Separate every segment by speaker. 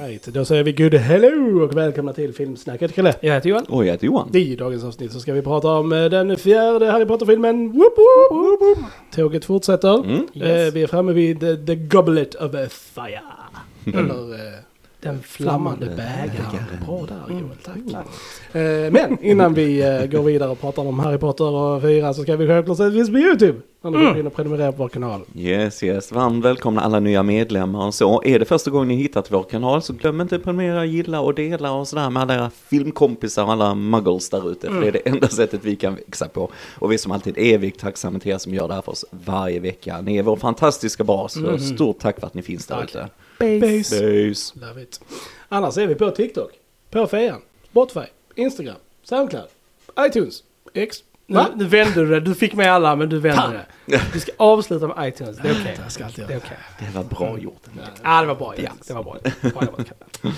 Speaker 1: Right, då säger vi good hello och välkomna till Filmsnacket. Kalle,
Speaker 2: Jag heter Johan.
Speaker 3: Och jag heter Johan.
Speaker 1: i dagens avsnitt så ska vi prata om eh, den fjärde Harry Potter-filmen. Woop, woop, woop. Tåget fortsätter.
Speaker 3: Mm.
Speaker 2: Yes.
Speaker 1: Eh, vi är framme vid the, the Goblet of Fire. Eller eh,
Speaker 2: Den
Speaker 1: flammande
Speaker 2: flammande
Speaker 1: bägaren. Bra där Joel, tack. Eh, men innan vi eh, går vidare och pratar om Harry Potter och fyra så ska vi självklart säga att vi finns på YouTube. Om du går in och prenumererar på vår kanal.
Speaker 3: Yes, yes. Varmt välkomna alla nya medlemmar och så. Är det första gången ni hittat vår kanal så glöm inte att prenumerera, gilla och dela och sådär med alla era filmkompisar och alla muggles där ute. För det är det enda sättet vi kan växa på. Och vi är som alltid evigt tacksamma till er som gör det här för oss varje vecka. Ni är vår fantastiska bas. Så stort tack för att ni finns där ute.
Speaker 1: Base.
Speaker 3: Böjs.
Speaker 1: Love it. Annars är vi på TikTok, på Fejan, Spotify, Instagram, Soundcloud, iTunes, X.
Speaker 2: Nu,
Speaker 1: Va?
Speaker 2: nu vände du det. Du fick med alla men du vände det. Du ska avsluta med iTunes. Det är okej.
Speaker 1: Alltid
Speaker 2: Det okej.
Speaker 3: Det var bra gjort.
Speaker 2: Ja, det var bra. Ja, det var bra. Kalle.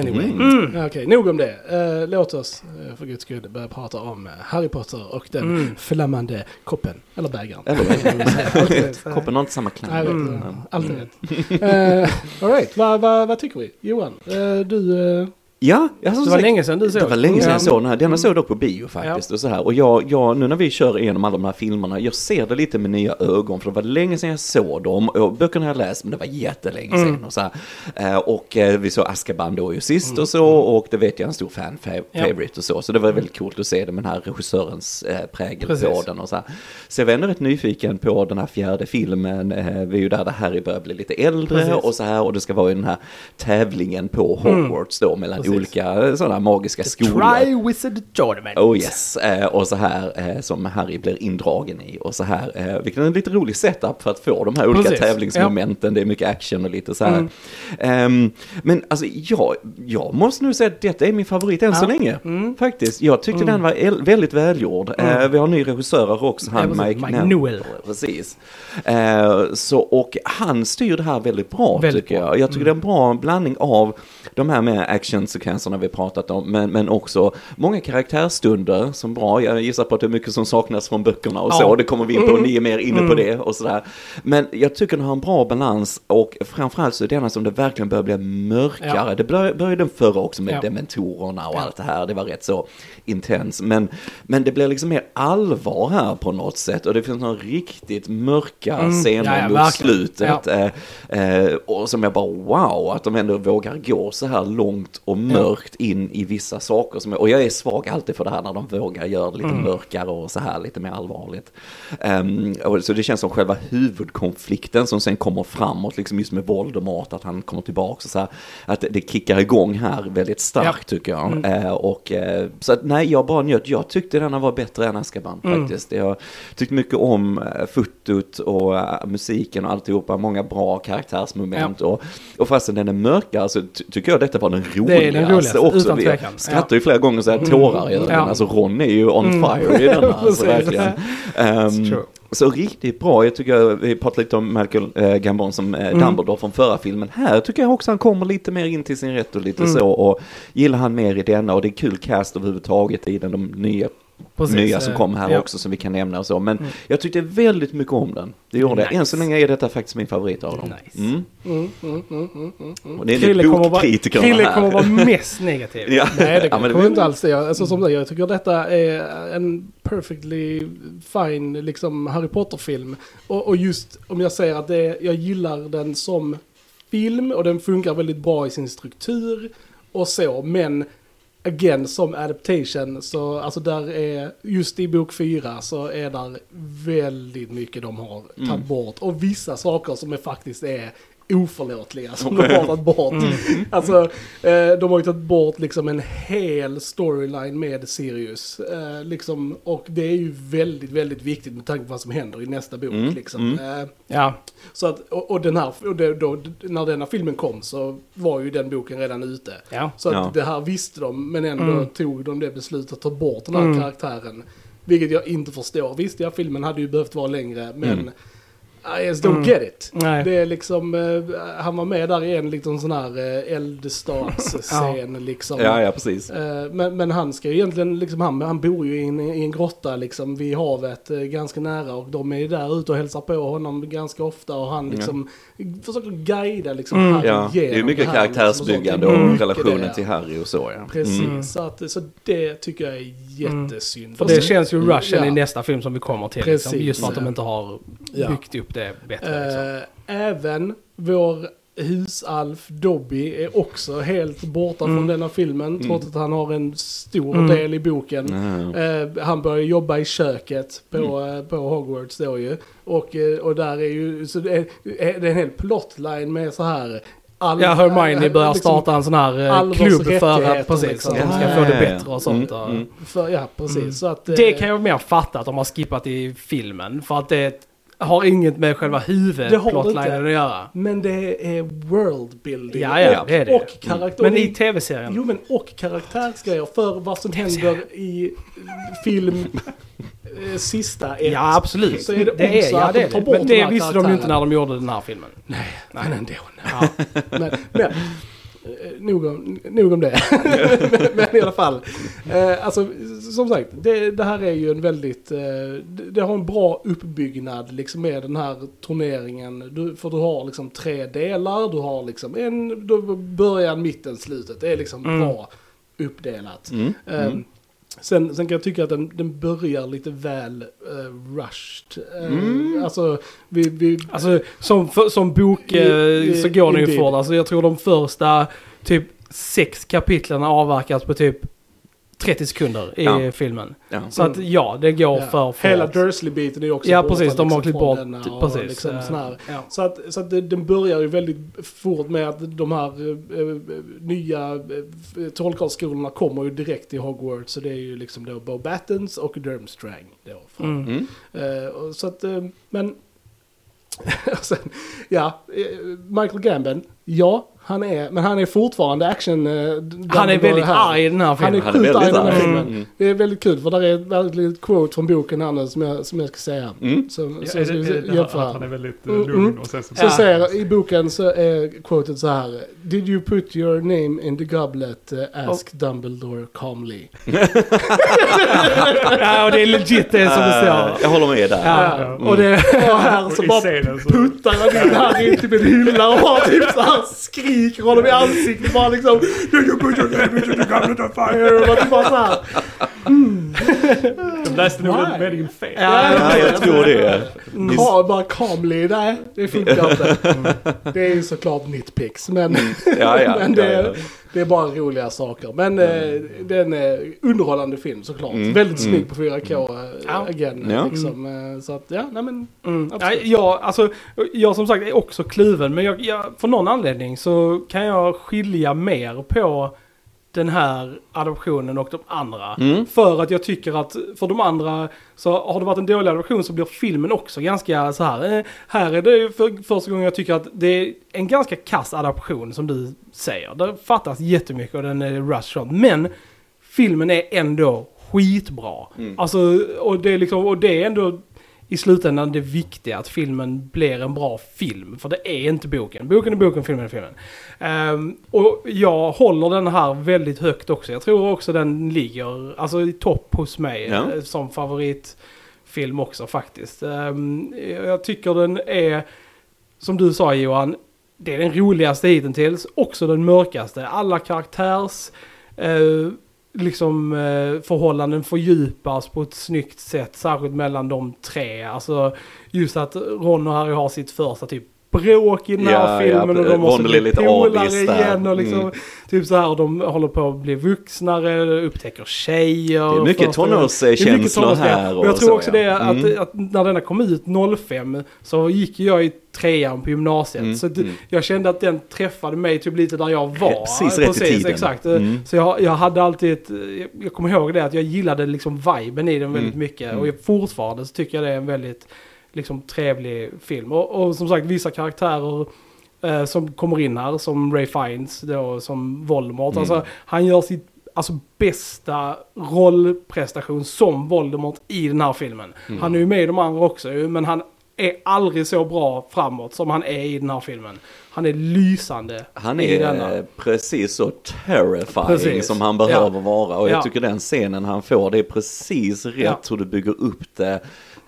Speaker 1: Anyway.
Speaker 2: Mm.
Speaker 1: Okej, nog om det. Eh, låt oss eh, för guds skull börja prata om eh, Harry Potter och den
Speaker 2: Mm.
Speaker 1: flammande koppen. Eller bägaren.
Speaker 3: Eller. Koppen har inte samma klang. Mm.
Speaker 1: Alltid rätt. Uh, Alright, vad va, vad tycker vi? Johan, eh, du...
Speaker 3: Ja, jag har
Speaker 2: Det var länge sedan du såg.
Speaker 3: Det var länge sedan jag
Speaker 2: Ja.
Speaker 3: såg den här. Den såg jag dock på bio faktiskt. Och så här. Och jag, jag, nu när vi kör igenom alla de här filmerna, jag ser det lite med nya ögon. För det var länge sedan jag såg dem. Och böckerna har jag läst, men det var jättelänge sedan. Och, så här. Eh, och eh, vi såg Azkaban då ju sist och så. Och det vet jag är en stor fan fa-
Speaker 2: Ja.
Speaker 3: favorite och så. Så det var väldigt coolt att se det med den här regissörens eh, prägel på
Speaker 2: Precis.
Speaker 3: den. Och så, här. så jag var ändå rätt nyfiken på den här fjärde filmen. Vi är ju där, där Harry börjar bli lite äldre
Speaker 2: Precis.
Speaker 3: och så här. Och det ska vara ju den här tävlingen på Hogwarts då mellan
Speaker 2: Precis.
Speaker 3: olika sådana magiska skolor.
Speaker 2: Tri-Wizard Tournament.
Speaker 3: Oh yes, eh, och så här eh, som Harry blir indragen i och så här, eh, vilket är en lite rolig setup för att få de här olika
Speaker 2: Precis,
Speaker 3: tävlingsmomenten, det är mycket action och lite så här.
Speaker 2: Mm.
Speaker 3: Ehm, men alltså jag, jag måste nu säga att detta är min favorit än så
Speaker 2: Ja. Mm.
Speaker 3: länge, faktiskt. Jag tyckte den var väldigt välgjord. Eh, vi har en ny regissör också, han
Speaker 2: Ja, precis.
Speaker 3: Mike,
Speaker 2: Mike
Speaker 3: Newell. Precis. Eh, så, och han styr det här väldigt bra
Speaker 2: Väldigt
Speaker 3: tycker
Speaker 2: bra.
Speaker 3: jag. Jag tycker det är en bra blandning av de här med actionsekvenserna vi pratat om, men, men också många karaktärsstunder som bra. Jag gissar på att det är mycket som saknas från böckerna och
Speaker 2: Ja.
Speaker 3: så, det kommer vi in på, ni är mer inne på det och sådär. Men jag tycker den har en bra balans och framförallt så är denna som det verkligen börjar bli mörkare.
Speaker 2: Ja.
Speaker 3: Det började den förra också med
Speaker 2: Ja.
Speaker 3: dementorerna och
Speaker 2: Ja.
Speaker 3: allt det här, det var rätt så intens. Men, men det blir liksom mer allvar här på något sätt och det finns några riktigt mörka scener
Speaker 2: Mm. Ja,
Speaker 3: mot slutet. Eh, eh, och som jag bara wow, att de ändå vågar gå så här långt och mörkt in i vissa saker. Som, och jag är svag alltid för det här när de vågar göra det lite
Speaker 2: Mm.
Speaker 3: mörkare och så här lite mer allvarligt. Ehm, och så det känns som själva huvudkonflikten som sen kommer framåt, liksom just med Voldemort, att han kommer tillbaka och så här, att det, det kickar igång här väldigt starkt tycker jag. Eh, och, eh, så att nej, jag bara njöt. Jag tyckte denna var bättre än Azkaban faktiskt. Jag tyckte mycket om eh, fotot och eh, musiken och alltihopa, många bra karaktärsmoment. Och, och fastän den är mörkare så ty- tycker jag detta var den roligaste.
Speaker 2: är den roligaste,
Speaker 3: också.
Speaker 2: utan tvekan.
Speaker 3: skrattar ju flera gånger så här tårar i ögonen.
Speaker 2: Ja.
Speaker 3: Alltså Ron är ju on fire i denna. Alltså, verkligen.
Speaker 2: True.
Speaker 3: så riktigt bra. Jag tycker, vi pratade lite om Michael eh, Gambon som eh,
Speaker 2: Mm.
Speaker 3: Dumbledore från förra filmen. Här tycker jag också han kommer lite mer in till sin rätt och lite
Speaker 2: Mm.
Speaker 3: så. Och gillar han mer i denna och det är kul cast överhuvudtaget i den, de nya,
Speaker 2: Precis,
Speaker 3: nya som kom här
Speaker 2: ja.
Speaker 3: också som vi kan nämna och så. Men jag tyckte väldigt mycket om den. Det gjorde jag. Än så
Speaker 2: Nice.
Speaker 3: länge är detta faktiskt min favorit av dem.
Speaker 2: Nice.
Speaker 3: Mm.
Speaker 1: Mm, mm, mm, mm, mm, mm.
Speaker 3: Och det är
Speaker 2: Krille kommer vara,
Speaker 3: bokkritikerna
Speaker 2: Krille
Speaker 3: här.
Speaker 2: kommer vara mest negativ.
Speaker 3: Ja.
Speaker 1: Nej, det
Speaker 3: Ja, men
Speaker 1: kommer inte alls det. Alltså, som det. Jag tycker detta är en perfectly fine liksom, Harry Potter-film. Och, och just om jag säger att det, jag gillar den som film och den funkar väldigt bra i sin struktur och så. Men again, som adaptation så alltså där är, just i bok fyra så är där väldigt mycket de har tagit bort. Och vissa saker som är faktiskt är oförlåtliga som de har tagit bort. Alltså, eh, de har ju tagit bort liksom en hel storyline med Sirius. Eh, liksom, och det är ju väldigt, väldigt viktigt med tanke på vad som händer i nästa bok. Liksom. Eh,
Speaker 2: Ja,
Speaker 1: så att, och, och den här, och det, då, när den här filmen kom så var ju den boken redan ute.
Speaker 2: ja.
Speaker 1: Så att
Speaker 3: Ja.
Speaker 1: det här visste de, men ändå
Speaker 2: Mm.
Speaker 1: tog de det beslutet att ta bort den här
Speaker 2: Mm.
Speaker 1: karaktären. Vilket jag inte förstår. Visst, ja, filmen hade ju behövt vara längre, men
Speaker 3: Mm.
Speaker 1: I just don't
Speaker 2: Mm.
Speaker 1: get it.
Speaker 2: Nej.
Speaker 1: Det är liksom, eh, han var med där i en liten sån här eh, eldstadsscen liksom.
Speaker 3: Ja, ja, precis.
Speaker 1: Eh, Men, men han ska ju egentligen, liksom, han, han bor ju i en, i en grotta liksom vid havet eh, ganska nära och de är ju där ute och hälsar på honom ganska ofta och han liksom försöker guida liksom
Speaker 2: Mm.
Speaker 1: Harry
Speaker 3: Ja, det är mycket
Speaker 1: här, liksom,
Speaker 3: karaktärsbyggande
Speaker 1: och sånt.
Speaker 3: och
Speaker 1: Mycket
Speaker 3: relationen
Speaker 1: det.
Speaker 3: till Harry och så ja.
Speaker 1: Precis,
Speaker 3: Mm.
Speaker 1: så, att, så det tycker jag är jättesynd.
Speaker 2: För
Speaker 1: Och
Speaker 2: det känns ju rushen
Speaker 1: Ja.
Speaker 2: i nästa film som vi kommer till. Liksom,
Speaker 1: Precis,
Speaker 2: just för att de
Speaker 1: ja.
Speaker 2: inte har
Speaker 1: Ja.
Speaker 2: byggt upp det bättre. Liksom.
Speaker 1: Eh, även vår husalf Dobby är också helt borta från denna filmen, trots att han har en stor
Speaker 2: Mm.
Speaker 1: del i boken. Eh, han börjar jobba i köket på, eh, på Hogwarts då ju. Och, eh, och där är ju, så det är, är det är en hel plotline med så här. All,
Speaker 2: Ja, Hermione
Speaker 1: eh,
Speaker 2: börjar
Speaker 1: liksom,
Speaker 2: starta en sån här eh, klubb för att, precis,
Speaker 1: liksom.
Speaker 2: att de ska
Speaker 3: Ja,
Speaker 2: få det bättre och sånt.
Speaker 3: Mm,
Speaker 2: och-
Speaker 3: mm.
Speaker 1: För, ja, precis.
Speaker 2: Mm.
Speaker 1: Så att, eh,
Speaker 2: Det kan jag mer fatta att de har skippat i filmen. För att det har inget med själva huvudplotlinen att göra.
Speaker 1: Men det är worldbuilding.
Speaker 2: Ja, ja, det är det.
Speaker 1: Och karaktär...
Speaker 2: Men i tv-serien.
Speaker 1: Jo men och karaktärsgrejer för vad som händer i film eh, sista ett.
Speaker 2: Ja, absolut.
Speaker 1: Så är det
Speaker 2: det är, ja, det
Speaker 1: de
Speaker 2: är det. Men
Speaker 1: de
Speaker 2: det visste de ju inte när de gjorde den här filmen.
Speaker 1: Nej, men ändå.
Speaker 2: Ja.
Speaker 1: Men, men nog, om, nog om det. men, men i alla fall. Eh, alltså, som sagt, det, det här är ju en väldigt... Eh, det, det har en bra uppbyggnad liksom med den här turneringen. Du, för du har liksom tre delar. Du har liksom en du, början, mitten, slutet. Det är liksom
Speaker 2: Mm.
Speaker 1: bra uppdelat.
Speaker 3: Mm.
Speaker 1: Eh,
Speaker 3: Mm.
Speaker 1: Sen, sen kan jag tycka att den, den börjar lite väl eh, rushed. Eh,
Speaker 3: Mm.
Speaker 1: Alltså, vi, vi,
Speaker 2: Alltså som, för, som bok
Speaker 1: I-
Speaker 2: eh,
Speaker 1: i-
Speaker 2: så går den ju fort. Alltså jag tror de första typ sex kapitlen avverkas på typ 30 sekunder i
Speaker 3: Ja.
Speaker 2: filmen.
Speaker 3: Ja.
Speaker 2: Så att ja, det går
Speaker 1: Ja.
Speaker 2: för fort.
Speaker 1: Hela Dursley-biten är också
Speaker 2: Ja
Speaker 1: borta,
Speaker 2: precis, de har
Speaker 1: liksom,
Speaker 2: klippt bort. Precis.
Speaker 1: Liksom, här.
Speaker 2: ja.
Speaker 1: Så att, så att det, den börjar ju väldigt fort med att de här eh, nya eh, trollkarlsskolorna kommer ju direkt till Hogwarts. Så det är ju liksom då Bo Battens och Durmstrang. Då, från.
Speaker 2: Mm.
Speaker 1: Och så att, men... sen, ja, Michael Gambon, ja, han är, men han är fortfarande action... eh,
Speaker 2: Han är väldigt
Speaker 1: här.
Speaker 2: arg i den här
Speaker 1: Han är
Speaker 2: filmen.
Speaker 3: Han är
Speaker 1: sjukt arg i
Speaker 3: väldigt
Speaker 1: den här filmen.
Speaker 3: Mm.
Speaker 1: Det är väldigt kul för där är ett väldigt quote från boken här nu som jag, som jag ska säga.
Speaker 3: Mm.
Speaker 1: Som,
Speaker 4: Ja,
Speaker 1: som
Speaker 4: är är
Speaker 1: jämföra.
Speaker 4: att han är väldigt eh,
Speaker 1: Mm,
Speaker 4: lugn
Speaker 1: mm.
Speaker 4: och sen så...
Speaker 1: Så säger, i boken så är quotet så här. Did you put your name in the goblet? Uh, ask Dumbledore calmly.
Speaker 2: Ja, och det är legit det som det står.
Speaker 3: Jag håller med där.
Speaker 2: Ja,
Speaker 4: Ja.
Speaker 2: och det...
Speaker 1: Och här så bara
Speaker 4: scenen så...
Speaker 1: puttar han in Harry till en hylla och har typ så här skriker honom i ansiktet bara liksom. You put your name into the goblet of fire? Och bara så här.
Speaker 4: De läste nog den meningen fel.
Speaker 2: Ja,
Speaker 3: Ja, jag tror det.
Speaker 1: Ja, bara calmly. Nej, det funkar inte. Det är ju såklart nitpicks. Men,
Speaker 3: Ja, ja,
Speaker 1: men det,
Speaker 3: ja, ja.
Speaker 1: Det är bara roliga saker. Men eh, det är en underhållande film såklart.
Speaker 3: Mm.
Speaker 1: Väldigt
Speaker 3: Mm.
Speaker 1: snygg på 4K eh,
Speaker 2: Ja.
Speaker 1: again.
Speaker 3: Ja.
Speaker 1: Liksom, eh, så att, ja, nej men.
Speaker 2: Mm. Ja, jag, alltså, jag som sagt är också kluven, men jag, jag, för någon anledning så kan jag skilja mer på den här adoptionen och de andra.
Speaker 3: Mm.
Speaker 2: För att jag tycker att för de andra så har det varit en dålig adoption så blir filmen också ganska så här. Eh, här är det för första gången jag tycker att det är en ganska kass adaption som du säger. Det fattas jättemycket och den är rush. Men filmen är ändå skitbra.
Speaker 3: Mm.
Speaker 2: Alltså, och det är liksom, och det är ändå i slutändan det viktiga att filmen blir en bra film. För det är inte boken. Boken är boken, filmen är filmen. Ehm, och jag håller den här väldigt högt också. Jag tror också den ligger alltså, i topp hos mig
Speaker 3: Ja.
Speaker 2: eh, som favoritfilm också faktiskt. Ehm, jag tycker den är, som du sa Johan, det är den roligaste hittills. Också den mörkaste. Alla karaktärs... Eh, liksom eh, förhållanden fördjupas på ett snyggt sätt, särskilt mellan de tre. Alltså just att Ron och Harry har sitt första typ bråk i den här
Speaker 3: Ja,
Speaker 2: filmen
Speaker 3: ja,
Speaker 2: och de måste bli polare igen och liksom
Speaker 3: Mm.
Speaker 2: typ så här de håller på att bli vuxnare, upptäcker tjejer.
Speaker 3: Det är mycket tonårskänslor här.
Speaker 2: Och jag tror
Speaker 3: så,
Speaker 2: också
Speaker 3: ja.
Speaker 2: det att,
Speaker 3: Mm.
Speaker 2: att när denna kom ut 05 så gick jag i trean på gymnasiet.
Speaker 3: Mm,
Speaker 2: Så
Speaker 3: mm.
Speaker 2: jag kände att den träffade mig typ lite där jag var.
Speaker 3: Precis rätt i tiden.
Speaker 2: exakt.
Speaker 3: Mm.
Speaker 2: Så jag, jag hade alltid ett, jag kommer ihåg det att jag gillade liksom viben i den väldigt
Speaker 3: Mm,
Speaker 2: mycket. Och jag, fortfarande så tycker jag det är en väldigt liksom trevlig film. Och, och som sagt vissa karaktärer eh, som kommer in här som Ray Fiennes då som Voldemort.
Speaker 3: Mm.
Speaker 2: Alltså han gör sitt alltså, bästa rollprestation som Voldemort i den här filmen.
Speaker 3: Mm.
Speaker 2: Han är ju med i de andra också men han är aldrig så bra framåt som han är i den här filmen. Han är lysande
Speaker 3: Han är eh, precis så terrifying
Speaker 2: Precis.
Speaker 3: som han behöver
Speaker 2: Ja.
Speaker 3: vara. Och jag
Speaker 2: Ja.
Speaker 3: tycker den scenen han får, det är precis rätt
Speaker 2: Ja.
Speaker 3: hur du bygger upp det.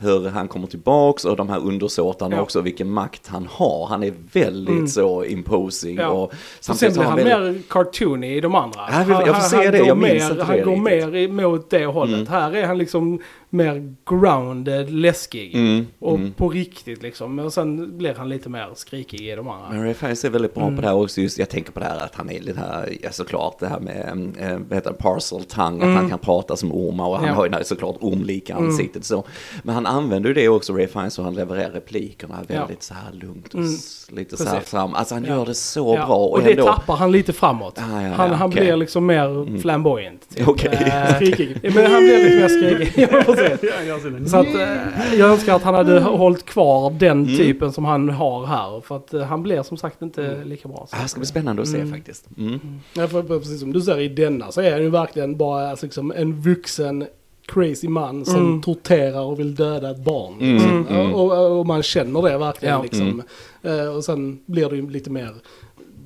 Speaker 3: Hur han kommer tillbaks och de här undersåtarna
Speaker 2: Ja.
Speaker 3: också, vilken makt han har. Han är väldigt så imposing.
Speaker 2: Ja.
Speaker 3: Och
Speaker 2: sen blir
Speaker 3: har
Speaker 2: han
Speaker 3: väldigt-
Speaker 2: mer cartoony i de andra.
Speaker 3: Ja, jag- jag får se det,
Speaker 2: går
Speaker 3: jag minns
Speaker 2: mer,
Speaker 3: inte
Speaker 2: Han
Speaker 3: det
Speaker 2: går
Speaker 3: riktigt.
Speaker 2: mer emot det hållet. Här är han liksom mer grounded, läskig.
Speaker 3: Mm,
Speaker 2: och
Speaker 3: mm.
Speaker 2: på riktigt liksom. Och sen blir han lite mer skrikig i de andra.
Speaker 3: Men Ray Fiennes är väldigt bra
Speaker 2: Mm.
Speaker 3: på det här också. Just, jag tänker på det här att han är lite här, ja, såklart det här med, eh, vad heter det, parcel tongue, att han kan prata som ormar och han
Speaker 2: Mm. Ja. Mm.
Speaker 3: har ju såklart ormlika ansiktet så. Men han använder ju det också, Ray Fiennes, och han levererar replikerna väldigt så här lugnt och
Speaker 2: Mm.
Speaker 3: lite så här
Speaker 2: Precis.
Speaker 3: fram. Alltså han
Speaker 2: Ja.
Speaker 3: gör det så
Speaker 2: Ja,
Speaker 3: bra.
Speaker 2: och
Speaker 3: Och,
Speaker 2: det
Speaker 3: ändå,
Speaker 2: tappar han lite framåt.
Speaker 3: Ah, ja, ja,
Speaker 2: han.
Speaker 3: Mm.
Speaker 2: blir liksom mer flamboyant. Typ.
Speaker 3: Okej.
Speaker 2: Eh,
Speaker 1: Skrikig.
Speaker 2: Ja, men han blir lite mer skrikig. Så att, eh, jag önskar att han hade hållit kvar den
Speaker 3: Mm.
Speaker 2: typen som han har här. För att eh, han blir som sagt inte lika bra. Så.
Speaker 3: ah, det ska bli spännande att se faktiskt. Mm.
Speaker 1: Ja, för, precis som du säger i denna så är han ju verkligen bara alltså, liksom, en vuxen crazy man som
Speaker 2: Mm.
Speaker 1: torterar och vill döda ett barn.
Speaker 3: Mm,
Speaker 1: Liksom.
Speaker 3: mm.
Speaker 1: Och, och, och man känner det verkligen
Speaker 2: Ja.
Speaker 1: liksom. Eh, och sen blir det ju lite mer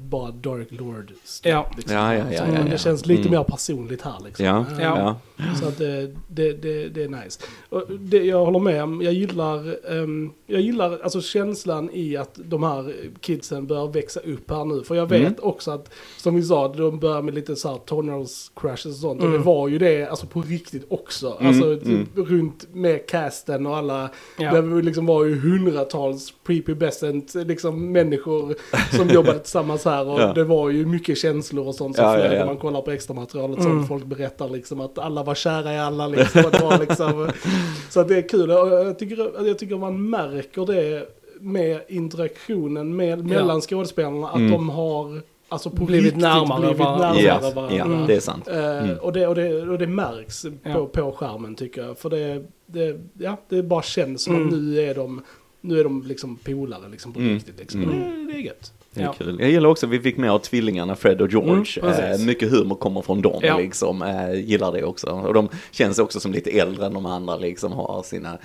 Speaker 1: bara Dark Lord
Speaker 2: Ja.
Speaker 1: liksom.
Speaker 3: Ja, ja, ja,
Speaker 1: Så
Speaker 3: ja, ja.
Speaker 1: Det känns lite
Speaker 3: Mm.
Speaker 1: mer personligt här liksom.
Speaker 3: Ja,
Speaker 1: Eh,
Speaker 3: ja.
Speaker 1: Så att det, det, det, det är nice. Och det, jag håller med, jag gillar, ehm, jag gillar alltså känslan i att de här kidsen börjar växa upp här nu. För jag vet
Speaker 3: Mm.
Speaker 1: också att, som vi sa, de börjar med lite så här tonals crashes och sånt. Och
Speaker 2: Mm.
Speaker 1: det var ju det alltså på riktigt också.
Speaker 3: Mm,
Speaker 1: Alltså typ,
Speaker 3: mm.
Speaker 1: runt med casten och alla,
Speaker 2: Ja.
Speaker 1: det liksom var ju hundratals prepubescent liksom människor som jobbade tillsammans här. Och
Speaker 3: Ja.
Speaker 1: det var ju mycket känslor och sånt som
Speaker 3: Ja, ja,
Speaker 1: flödade
Speaker 3: ja.
Speaker 1: när man kollar på extra materialet
Speaker 2: Mm.
Speaker 1: som folk berättar liksom att alla var kära i alla liksom. Och det var liksom så att det är kul. Och jag tycker, jag tycker man märker det med interaktionen med, mellan skådespelarna. Att
Speaker 3: Mm.
Speaker 1: de har alltså på
Speaker 2: Blivit
Speaker 1: riktigt
Speaker 2: närmare
Speaker 1: blivit
Speaker 2: varandra.
Speaker 1: närmare
Speaker 3: Ja,
Speaker 1: varandra.
Speaker 3: ja,
Speaker 2: Mm.
Speaker 3: det är sant.
Speaker 1: Eh,
Speaker 3: Mm.
Speaker 1: och, det, och, det, och det märks
Speaker 2: Ja.
Speaker 1: på, på skärmen tycker jag. För det, det, ja, det bara känns som
Speaker 2: Mm.
Speaker 1: att nu är de, nu är de liksom polare liksom på
Speaker 3: Mm.
Speaker 1: riktigt. Liksom.
Speaker 3: Mm.
Speaker 1: Det, det är gött.
Speaker 3: Det är
Speaker 2: Ja.
Speaker 3: kul. Jag gillar också att vi fick med av tvillingarna Fred och George.
Speaker 2: Mm,
Speaker 3: eh, mycket humor kommer från dem
Speaker 2: Ja.
Speaker 3: liksom. Eh, gillar det också. Och de känns också som lite äldre än de andra liksom. Har sina,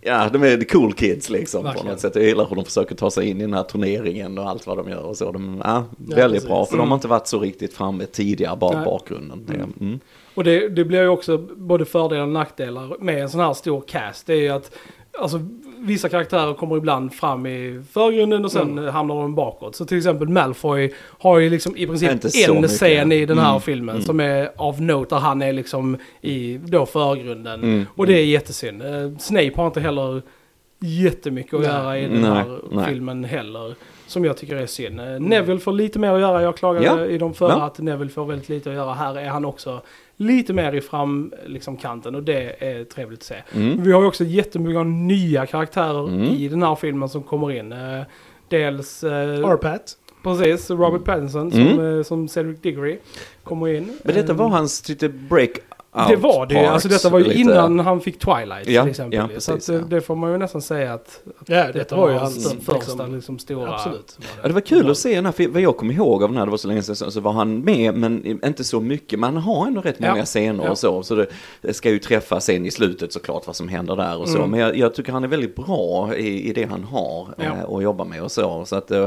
Speaker 3: ja de är the cool kids liksom på
Speaker 2: Verkligen.
Speaker 3: något sätt. Jag gillar hur de försöker ta sig in i den här turneringen och allt vad de gör och så. De, ja, väldigt
Speaker 1: precis.
Speaker 3: bra. För de
Speaker 2: Mm.
Speaker 3: har inte varit så riktigt framme tidigare, bara
Speaker 2: Nej.
Speaker 3: bakgrunden. Det, mm.
Speaker 2: Och det, det blir ju också både fördelar och nackdelar med en sån här stor cast. Det är ju att alltså, vissa karaktärer kommer ibland fram i förgrunden och sen
Speaker 3: Mm.
Speaker 2: hamnar de bakåt. Så till exempel Malfoy har ju liksom i princip en scen i den här
Speaker 3: Mm,
Speaker 2: filmen
Speaker 3: mm.
Speaker 2: som är av note där han är liksom i då förgrunden.
Speaker 3: Mm,
Speaker 2: Och det är jättesynd. Eh, Snape har inte heller jättemycket att göra i den här
Speaker 3: nej.
Speaker 2: filmen heller. Som jag tycker är synd. Eh, Neville får lite mer att göra. Jag klagade
Speaker 3: Ja.
Speaker 2: i de förra
Speaker 3: Ja.
Speaker 2: att Neville får väldigt lite att göra. Här är han också lite mer i fram liksom, kanten och det är trevligt att se.
Speaker 3: Mm.
Speaker 2: Vi har ju också jättemycket nya karaktärer
Speaker 3: Mm.
Speaker 2: i den här filmen som kommer in. Eh, dels, eh,
Speaker 1: Arpat.
Speaker 2: precis, Robert Pattinson som,
Speaker 3: Mm.
Speaker 2: eh, som Cedric Diggory kommer in.
Speaker 3: Men detta var hans lite break
Speaker 2: det var det ju. Alltså detta var ju
Speaker 3: lite-
Speaker 2: innan han fick Twilight
Speaker 3: Ja,
Speaker 2: till exempel.
Speaker 3: ja,
Speaker 2: så
Speaker 3: precis,
Speaker 2: att, eh,
Speaker 3: ja.
Speaker 2: det får man ju nästan säga att, att
Speaker 1: Ja, detta var ju
Speaker 2: hans
Speaker 1: hans
Speaker 2: första
Speaker 1: liksom,
Speaker 2: liksom, stora...
Speaker 1: Absolut.
Speaker 3: Ja, det var kul att se den här, för vad jag kommer ihåg av den här, det var så länge sedan, så var han med, men inte så mycket. Men han har ändå rätt många
Speaker 2: Ja.
Speaker 3: scener
Speaker 2: Ja.
Speaker 3: och så, så det, ska ju träffa sen i slutet såklart vad som händer där och så.
Speaker 2: Mm.
Speaker 3: Men jag, jag tycker han är väldigt bra i, i det han har
Speaker 2: Ja.
Speaker 3: eh, att jobba med och så. så att, eh,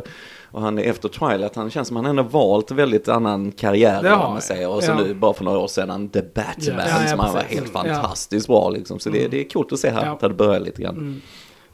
Speaker 3: och han är efter Twilight, han känns som han ändå valt väldigt annan karriär,
Speaker 2: han.
Speaker 3: man säger. Och så
Speaker 2: Ja.
Speaker 3: nu, bara för några år sedan, The Batman,
Speaker 1: Ja,
Speaker 2: ja,
Speaker 3: som han var helt
Speaker 2: Ja.
Speaker 3: fantastiskt bra liksom. Så det, det är coolt att se här,
Speaker 2: Ja.
Speaker 3: att det börjar lite grann.
Speaker 2: Mm.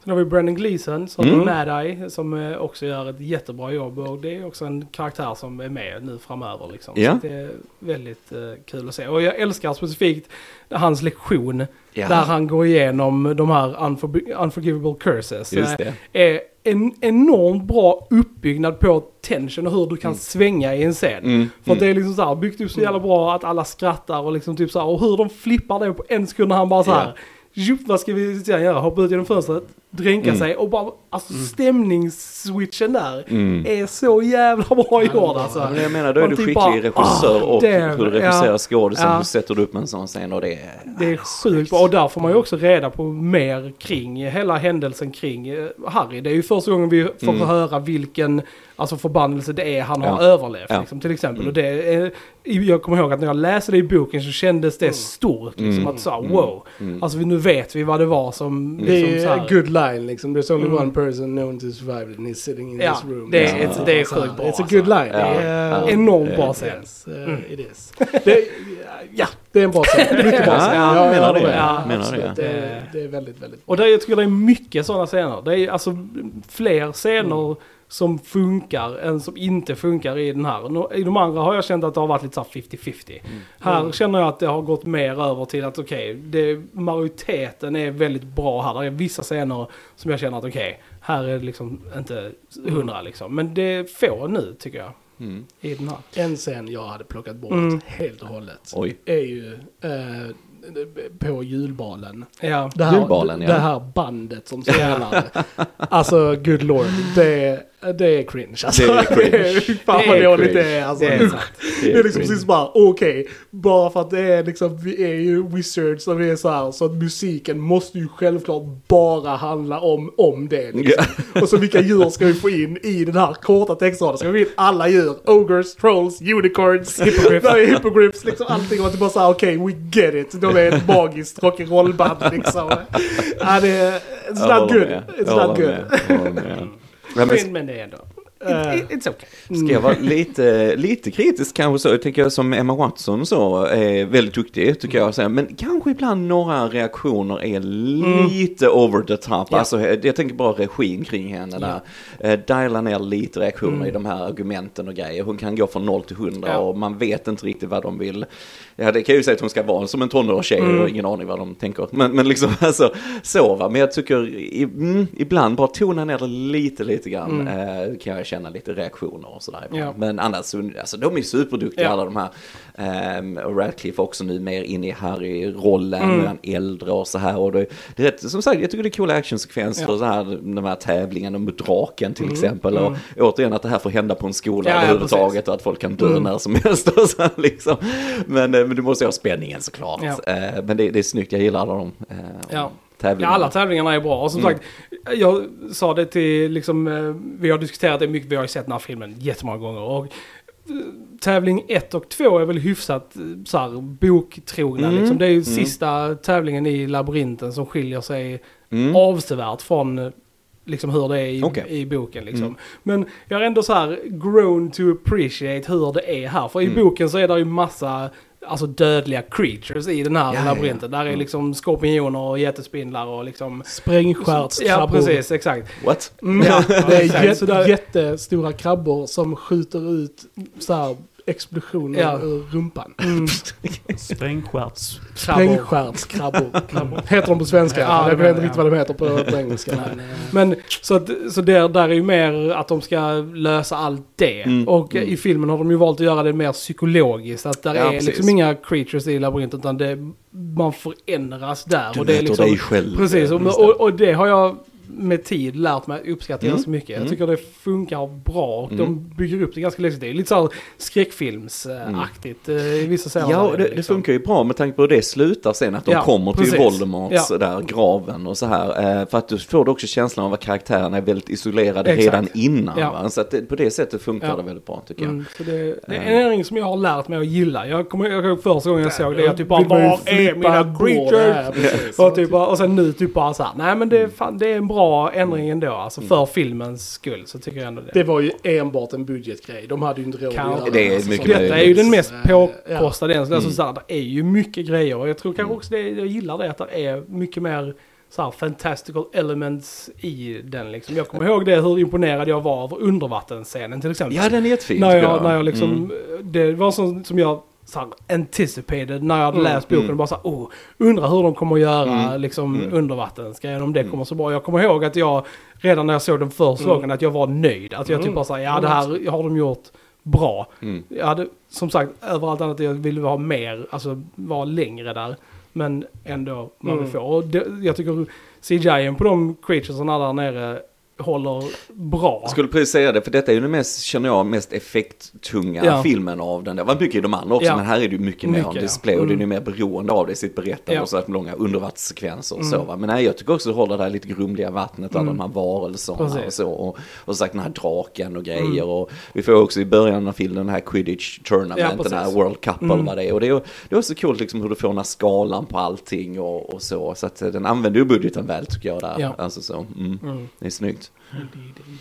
Speaker 2: Sen har vi Brendan Gleeson som
Speaker 3: Mm.
Speaker 2: Mad Eye som eh, också gör ett jättebra jobb och det är också en karaktär som är med nu framöver liksom.
Speaker 3: Ja.
Speaker 2: Så det är väldigt eh, kul att se. Och jag älskar specifikt hans lektion
Speaker 3: Ja.
Speaker 2: där han går igenom de här unfor- unforgivable curses.
Speaker 3: Just
Speaker 2: Eh,
Speaker 3: det.
Speaker 2: är en enormt bra uppbyggnad på tension och hur du kan svänga i en scen.
Speaker 3: Mm,
Speaker 2: För att
Speaker 3: mm.
Speaker 2: det är liksom så här byggt upp så jävla bra att alla skrattar och liksom typ så här, och hur de flippar det på en sekund när han bara så här. "Jup, vad ska vi göra? Hoppa ut genom fönstret, dränka
Speaker 3: Mm.
Speaker 2: sig och bara, alltså stämningsswitchen där
Speaker 3: Mm.
Speaker 2: är så jävla bra gjord alltså.
Speaker 3: Ja, men jag menar, då är du
Speaker 2: typ
Speaker 3: skicklig
Speaker 2: bara,
Speaker 3: regissör
Speaker 2: ah,
Speaker 3: och
Speaker 2: damn,
Speaker 3: hur du regisserar
Speaker 2: ja,
Speaker 3: skådisen,
Speaker 2: ja.
Speaker 3: hur sätter du upp en sån scen och det är...
Speaker 2: Det är sjukt bra och där får man ju också reda på mer kring hela händelsen kring eh, Harry. Det är ju första gången vi får
Speaker 3: Mm.
Speaker 2: höra vilken alltså förbannelse det är han har
Speaker 3: Ja.
Speaker 2: överlevt.
Speaker 3: Ja.
Speaker 2: Liksom, till exempel.
Speaker 3: Mm.
Speaker 2: Och det är, jag kommer ihåg att när jag läste det i boken så kändes det stort. Liksom,
Speaker 3: Mm.
Speaker 2: Att så
Speaker 3: Mm.
Speaker 2: wow.
Speaker 3: Mm.
Speaker 2: Alltså vi- nu vet vi vad det var som...
Speaker 1: Det
Speaker 2: liksom, så
Speaker 1: är
Speaker 2: här,
Speaker 1: good line liksom. There's only
Speaker 2: Mm.
Speaker 1: one person known to survive it and he's sitting in
Speaker 2: Ja,
Speaker 1: this room.
Speaker 2: det är-
Speaker 1: Liksom.
Speaker 2: det är
Speaker 1: Så här,
Speaker 2: sjukt bra,
Speaker 1: It's a
Speaker 2: alltså.
Speaker 1: good line.
Speaker 3: Ja,
Speaker 1: Det är
Speaker 3: ja.
Speaker 2: Enormt
Speaker 3: Eh,
Speaker 2: bra scen.
Speaker 1: Yes, uh,
Speaker 2: Mm.
Speaker 1: it is. Det, ja, det är en bra scen. Mycket bra
Speaker 3: Ja,
Speaker 1: scen.
Speaker 3: jag
Speaker 1: Ja,
Speaker 3: menar
Speaker 1: håller
Speaker 3: det.
Speaker 2: Ja,
Speaker 3: menar det.
Speaker 1: Det, är- det är väldigt, väldigt bra.
Speaker 2: Och där, jag tycker det är mycket sådana scener. Det är alltså fler scener som funkar än som inte funkar i den här. I de andra har jag känt att det har varit lite så här 50-50. Här
Speaker 1: Mm.
Speaker 2: känner jag att det har gått mer över till att okej, det majoriteten är väldigt bra här. Det är vissa scener som jag känner att okej, här är det liksom inte hundra liksom. Men det är få nu tycker jag
Speaker 3: Mm.
Speaker 2: i den här.
Speaker 1: En scen jag hade plockat bort
Speaker 2: Mm.
Speaker 1: helt och hållet
Speaker 3: Oj.
Speaker 1: är ju eh, på julbalen.
Speaker 2: Ja.
Speaker 1: Det här,
Speaker 3: Julbalen, ja.
Speaker 1: det här bandet som spelar. alltså, good lord. Det, det är cringe. Alltså,
Speaker 3: Det är cringe.
Speaker 1: Fan
Speaker 3: Det
Speaker 1: vad
Speaker 3: är
Speaker 1: dåligt det är. Alltså.
Speaker 2: Det är sant.
Speaker 1: Det är liksom precis bara, okej, bara för att det är liksom, vi är ju wizards och vi är så här, så att musiken måste ju självklart bara handla om, om det. Liksom. Och så vilka djur ska vi få in i den här korta textraden? Ska vi få in alla djur? Ogres, trolls, unicorns, hippogriffs, hippogriffs liksom allting. Och att det bara såhär, okej, we get it. De är ett magiskt rock'n'roll-band liksom. Ja, det är, it's not good.
Speaker 3: med.
Speaker 1: It's not good.
Speaker 3: Ja, men
Speaker 2: det är ändå, it, it's okay.
Speaker 3: Ska jag vara lite, lite kritisk kanske så, jag tänker jag som Emma Watson så, är väldigt duktig tycker jag. Men kanske ibland några reaktioner är lite over the top.
Speaker 2: Ja.
Speaker 3: Alltså jag tänker bara regin kring henne där. Eh, diala ner lite reaktioner i de här argumenten och grejer. Hon kan gå från 0 till 100
Speaker 2: Ja.
Speaker 3: och man vet inte riktigt vad de vill. Ja det kan ju säga att hon ska vara som en tonårstjej
Speaker 2: Mm.
Speaker 3: och ingen aning vad de tänker. Men, men liksom alltså så va. Men jag tycker i, mm, ibland bara tona ner det lite, lite grann. Eh, kan jag känna lite reaktioner och sådär.
Speaker 2: Ja.
Speaker 3: Men annars, så- alltså de är superduktiga
Speaker 2: Ja.
Speaker 3: alla de här. Ehm, och Radcliffe också nu mer in i Harry-rollen,
Speaker 2: Mm.
Speaker 3: mm. han äldre och så här. Och det, det är rätt, som sagt, jag tycker det är coola actionsekvenser
Speaker 2: Ja.
Speaker 3: och så här, de här tävlingarna mot draken till
Speaker 2: Mm.
Speaker 3: exempel. Och återigen att det här får hända på en skola
Speaker 2: Ja,
Speaker 3: överhuvudtaget och att folk kan dö
Speaker 2: Mm.
Speaker 3: när som helst. Och så här, liksom. men, eh, men du måste ha spänningen såklart.
Speaker 2: Ja.
Speaker 3: Eh, men det, det är snyggt, jag gillar alla de eh,
Speaker 2: Ja. Ja,
Speaker 3: tävlingarna.
Speaker 2: alla tävlingarna är bra. Och som
Speaker 3: Mm.
Speaker 2: sagt, jag sa det till liksom, eh, vi har diskuterat det mycket, vi har ju sett den här filmen jättemånga gånger. Och eh, tävling 1 och 2 är väl hyfsat eh, så här, boktrogna.
Speaker 3: Mm.
Speaker 2: Liksom. Det är ju
Speaker 3: Mm.
Speaker 2: sista tävlingen i labyrinten som skiljer sig
Speaker 3: Mm.
Speaker 2: avsevärt från liksom hur det är i,
Speaker 3: Okej.
Speaker 2: i boken. Liksom.
Speaker 3: Mm.
Speaker 2: Men jag har ändå så här grown to appreciate hur det är här. För i
Speaker 3: Mm.
Speaker 2: boken så är det ju massa alltså dödliga creatures i den här
Speaker 3: Ja, ja, ja.
Speaker 2: labyrinten. Där är
Speaker 3: Mm.
Speaker 2: liksom skorpioner och jättespindlar och liksom...
Speaker 1: Sprängstjärtskrabbor.
Speaker 2: Ja, precis, exakt.
Speaker 3: What?
Speaker 2: Mm,
Speaker 1: Ja, det är jättestora krabbor som skjuter ut så här explosioner
Speaker 2: Ja.
Speaker 1: ur rumpan.
Speaker 2: Mm,
Speaker 4: Sprängstjärts.
Speaker 1: Sprängstjärtskrabbor. heter de på svenska?
Speaker 2: Ja, det
Speaker 1: jag vet inte riktigt vad de heter på, på engelska. Men, eh,
Speaker 2: Men så, att, så där, där är ju mer att de ska lösa allt det.
Speaker 3: Mm,
Speaker 2: Och
Speaker 3: mm.
Speaker 2: i filmen har de ju valt att göra det mer psykologiskt. Att där
Speaker 3: Ja,
Speaker 2: är
Speaker 3: precis.
Speaker 2: liksom inga creatures i labyrinten utan det, man förändras där.
Speaker 3: Du
Speaker 2: och det är liksom,
Speaker 3: dig själv.
Speaker 2: Precis, och, och, och det har jag med tid lärt mig uppskatta
Speaker 3: Mm.
Speaker 2: ganska mycket. Jag
Speaker 3: Mm.
Speaker 2: tycker det funkar bra och
Speaker 3: Mm.
Speaker 2: de bygger upp det ganska läskigt. Det är lite så här skräckfilmsaktigt eh, i vissa scener.
Speaker 3: Ja, det, det
Speaker 2: liksom.
Speaker 3: funkar ju bra med tanke på hur det slutar sen, att de
Speaker 2: Ja,
Speaker 3: kommer till
Speaker 2: precis.
Speaker 3: Voldemorts
Speaker 2: Ja.
Speaker 3: där, graven och så här. Eh, för att du får du också känslan av att karaktärerna är väldigt isolerade
Speaker 2: Exakt.
Speaker 3: redan innan.
Speaker 2: Ja.
Speaker 3: Va? Så att det, på det sättet funkar
Speaker 2: Ja.
Speaker 3: det väldigt bra tycker jag.
Speaker 2: Mm, så det, det är
Speaker 3: Eh.
Speaker 2: en ändring som jag har lärt mig att gilla. Jag kommer jag ihåg första gången jag såg det, jag typ bara var är mina
Speaker 1: det
Speaker 2: creatures? Och, typ, och sen nu typ bara så här, nej men det,
Speaker 3: Mm.
Speaker 2: är fan, det är en bra ändring ändå. Alltså för filmens skull så tycker jag ändå det.
Speaker 1: Det var ju enbart en budgetgrej. De hade ju inte råd
Speaker 2: Kan-
Speaker 1: att göra
Speaker 3: Det är
Speaker 1: alltså,
Speaker 3: mycket.
Speaker 2: Detta är ju den mest
Speaker 1: Eh, ja.
Speaker 2: påkostade än. Alltså,
Speaker 3: Mm.
Speaker 2: så här, det är ju mycket grejer. Och jag tror kanske
Speaker 3: Mm.
Speaker 2: också det, jag gillar det att det är mycket mer så här, fantastical elements i den liksom. Jag kommer ihåg det hur imponerad jag var av undervattensscenen till exempel.
Speaker 3: Ja, den är jättefin
Speaker 2: när,
Speaker 3: tycker
Speaker 2: jag, när jag liksom,
Speaker 3: Mm.
Speaker 2: det var sånt som jag så här, anticipated när jag hade
Speaker 1: Mm,
Speaker 2: läst boken.
Speaker 3: mm.
Speaker 2: Bara så här, oh, undrar hur de kommer att göra
Speaker 3: Mm,
Speaker 2: liksom
Speaker 3: mm.
Speaker 2: undervattensgrejen om det
Speaker 3: Mm.
Speaker 2: kommer så bra. Jag kommer ihåg att jag redan när jag såg den första
Speaker 1: Mm.
Speaker 2: gången att jag var nöjd. Att jag
Speaker 1: Mm.
Speaker 2: typ bara sa, ja det här har de gjort bra.
Speaker 3: Mm.
Speaker 2: Jag hade som sagt överallt annat jag ville ha mer, alltså vara längre där. Men ändå vad vi
Speaker 1: Mm.
Speaker 2: får. Och det, jag tycker CGI på de creaturesarna där nere håller bra.
Speaker 3: Jag skulle precis säga det, för detta är ju den mest, känner jag, mest effekttunga
Speaker 2: Ja.
Speaker 3: filmen av den. Det var mycket i de andra också,
Speaker 2: Ja.
Speaker 3: men här är det ju mycket, mer
Speaker 2: Mycket,
Speaker 3: om
Speaker 2: ja.
Speaker 3: display och det är ju
Speaker 2: Mm.
Speaker 3: mer beroende av det i sitt berättande
Speaker 2: Ja.
Speaker 3: och så här långa undervattenssekvenser och
Speaker 2: Mm.
Speaker 3: så va. Men nej, jag tycker också det håller det här lite grumliga vattnet, alla
Speaker 2: Mm.
Speaker 3: de här varelserna
Speaker 2: Precis.
Speaker 3: och så. Och, och sagt den här draken och grejer
Speaker 2: Mm.
Speaker 3: och vi får också i början av filmen den här quidditch
Speaker 2: Ja,
Speaker 3: tournament,
Speaker 2: precis.
Speaker 3: den här World Cup
Speaker 2: Mm.
Speaker 3: eller vad det är. Och det är, det är också coolt liksom hur du får den här skalan på allting och, och så. Så att eh, den använder ju budgeten väl tycker jag där.
Speaker 2: Ja.
Speaker 3: Alltså så, mm.
Speaker 2: Mm.
Speaker 3: Det är snyggt.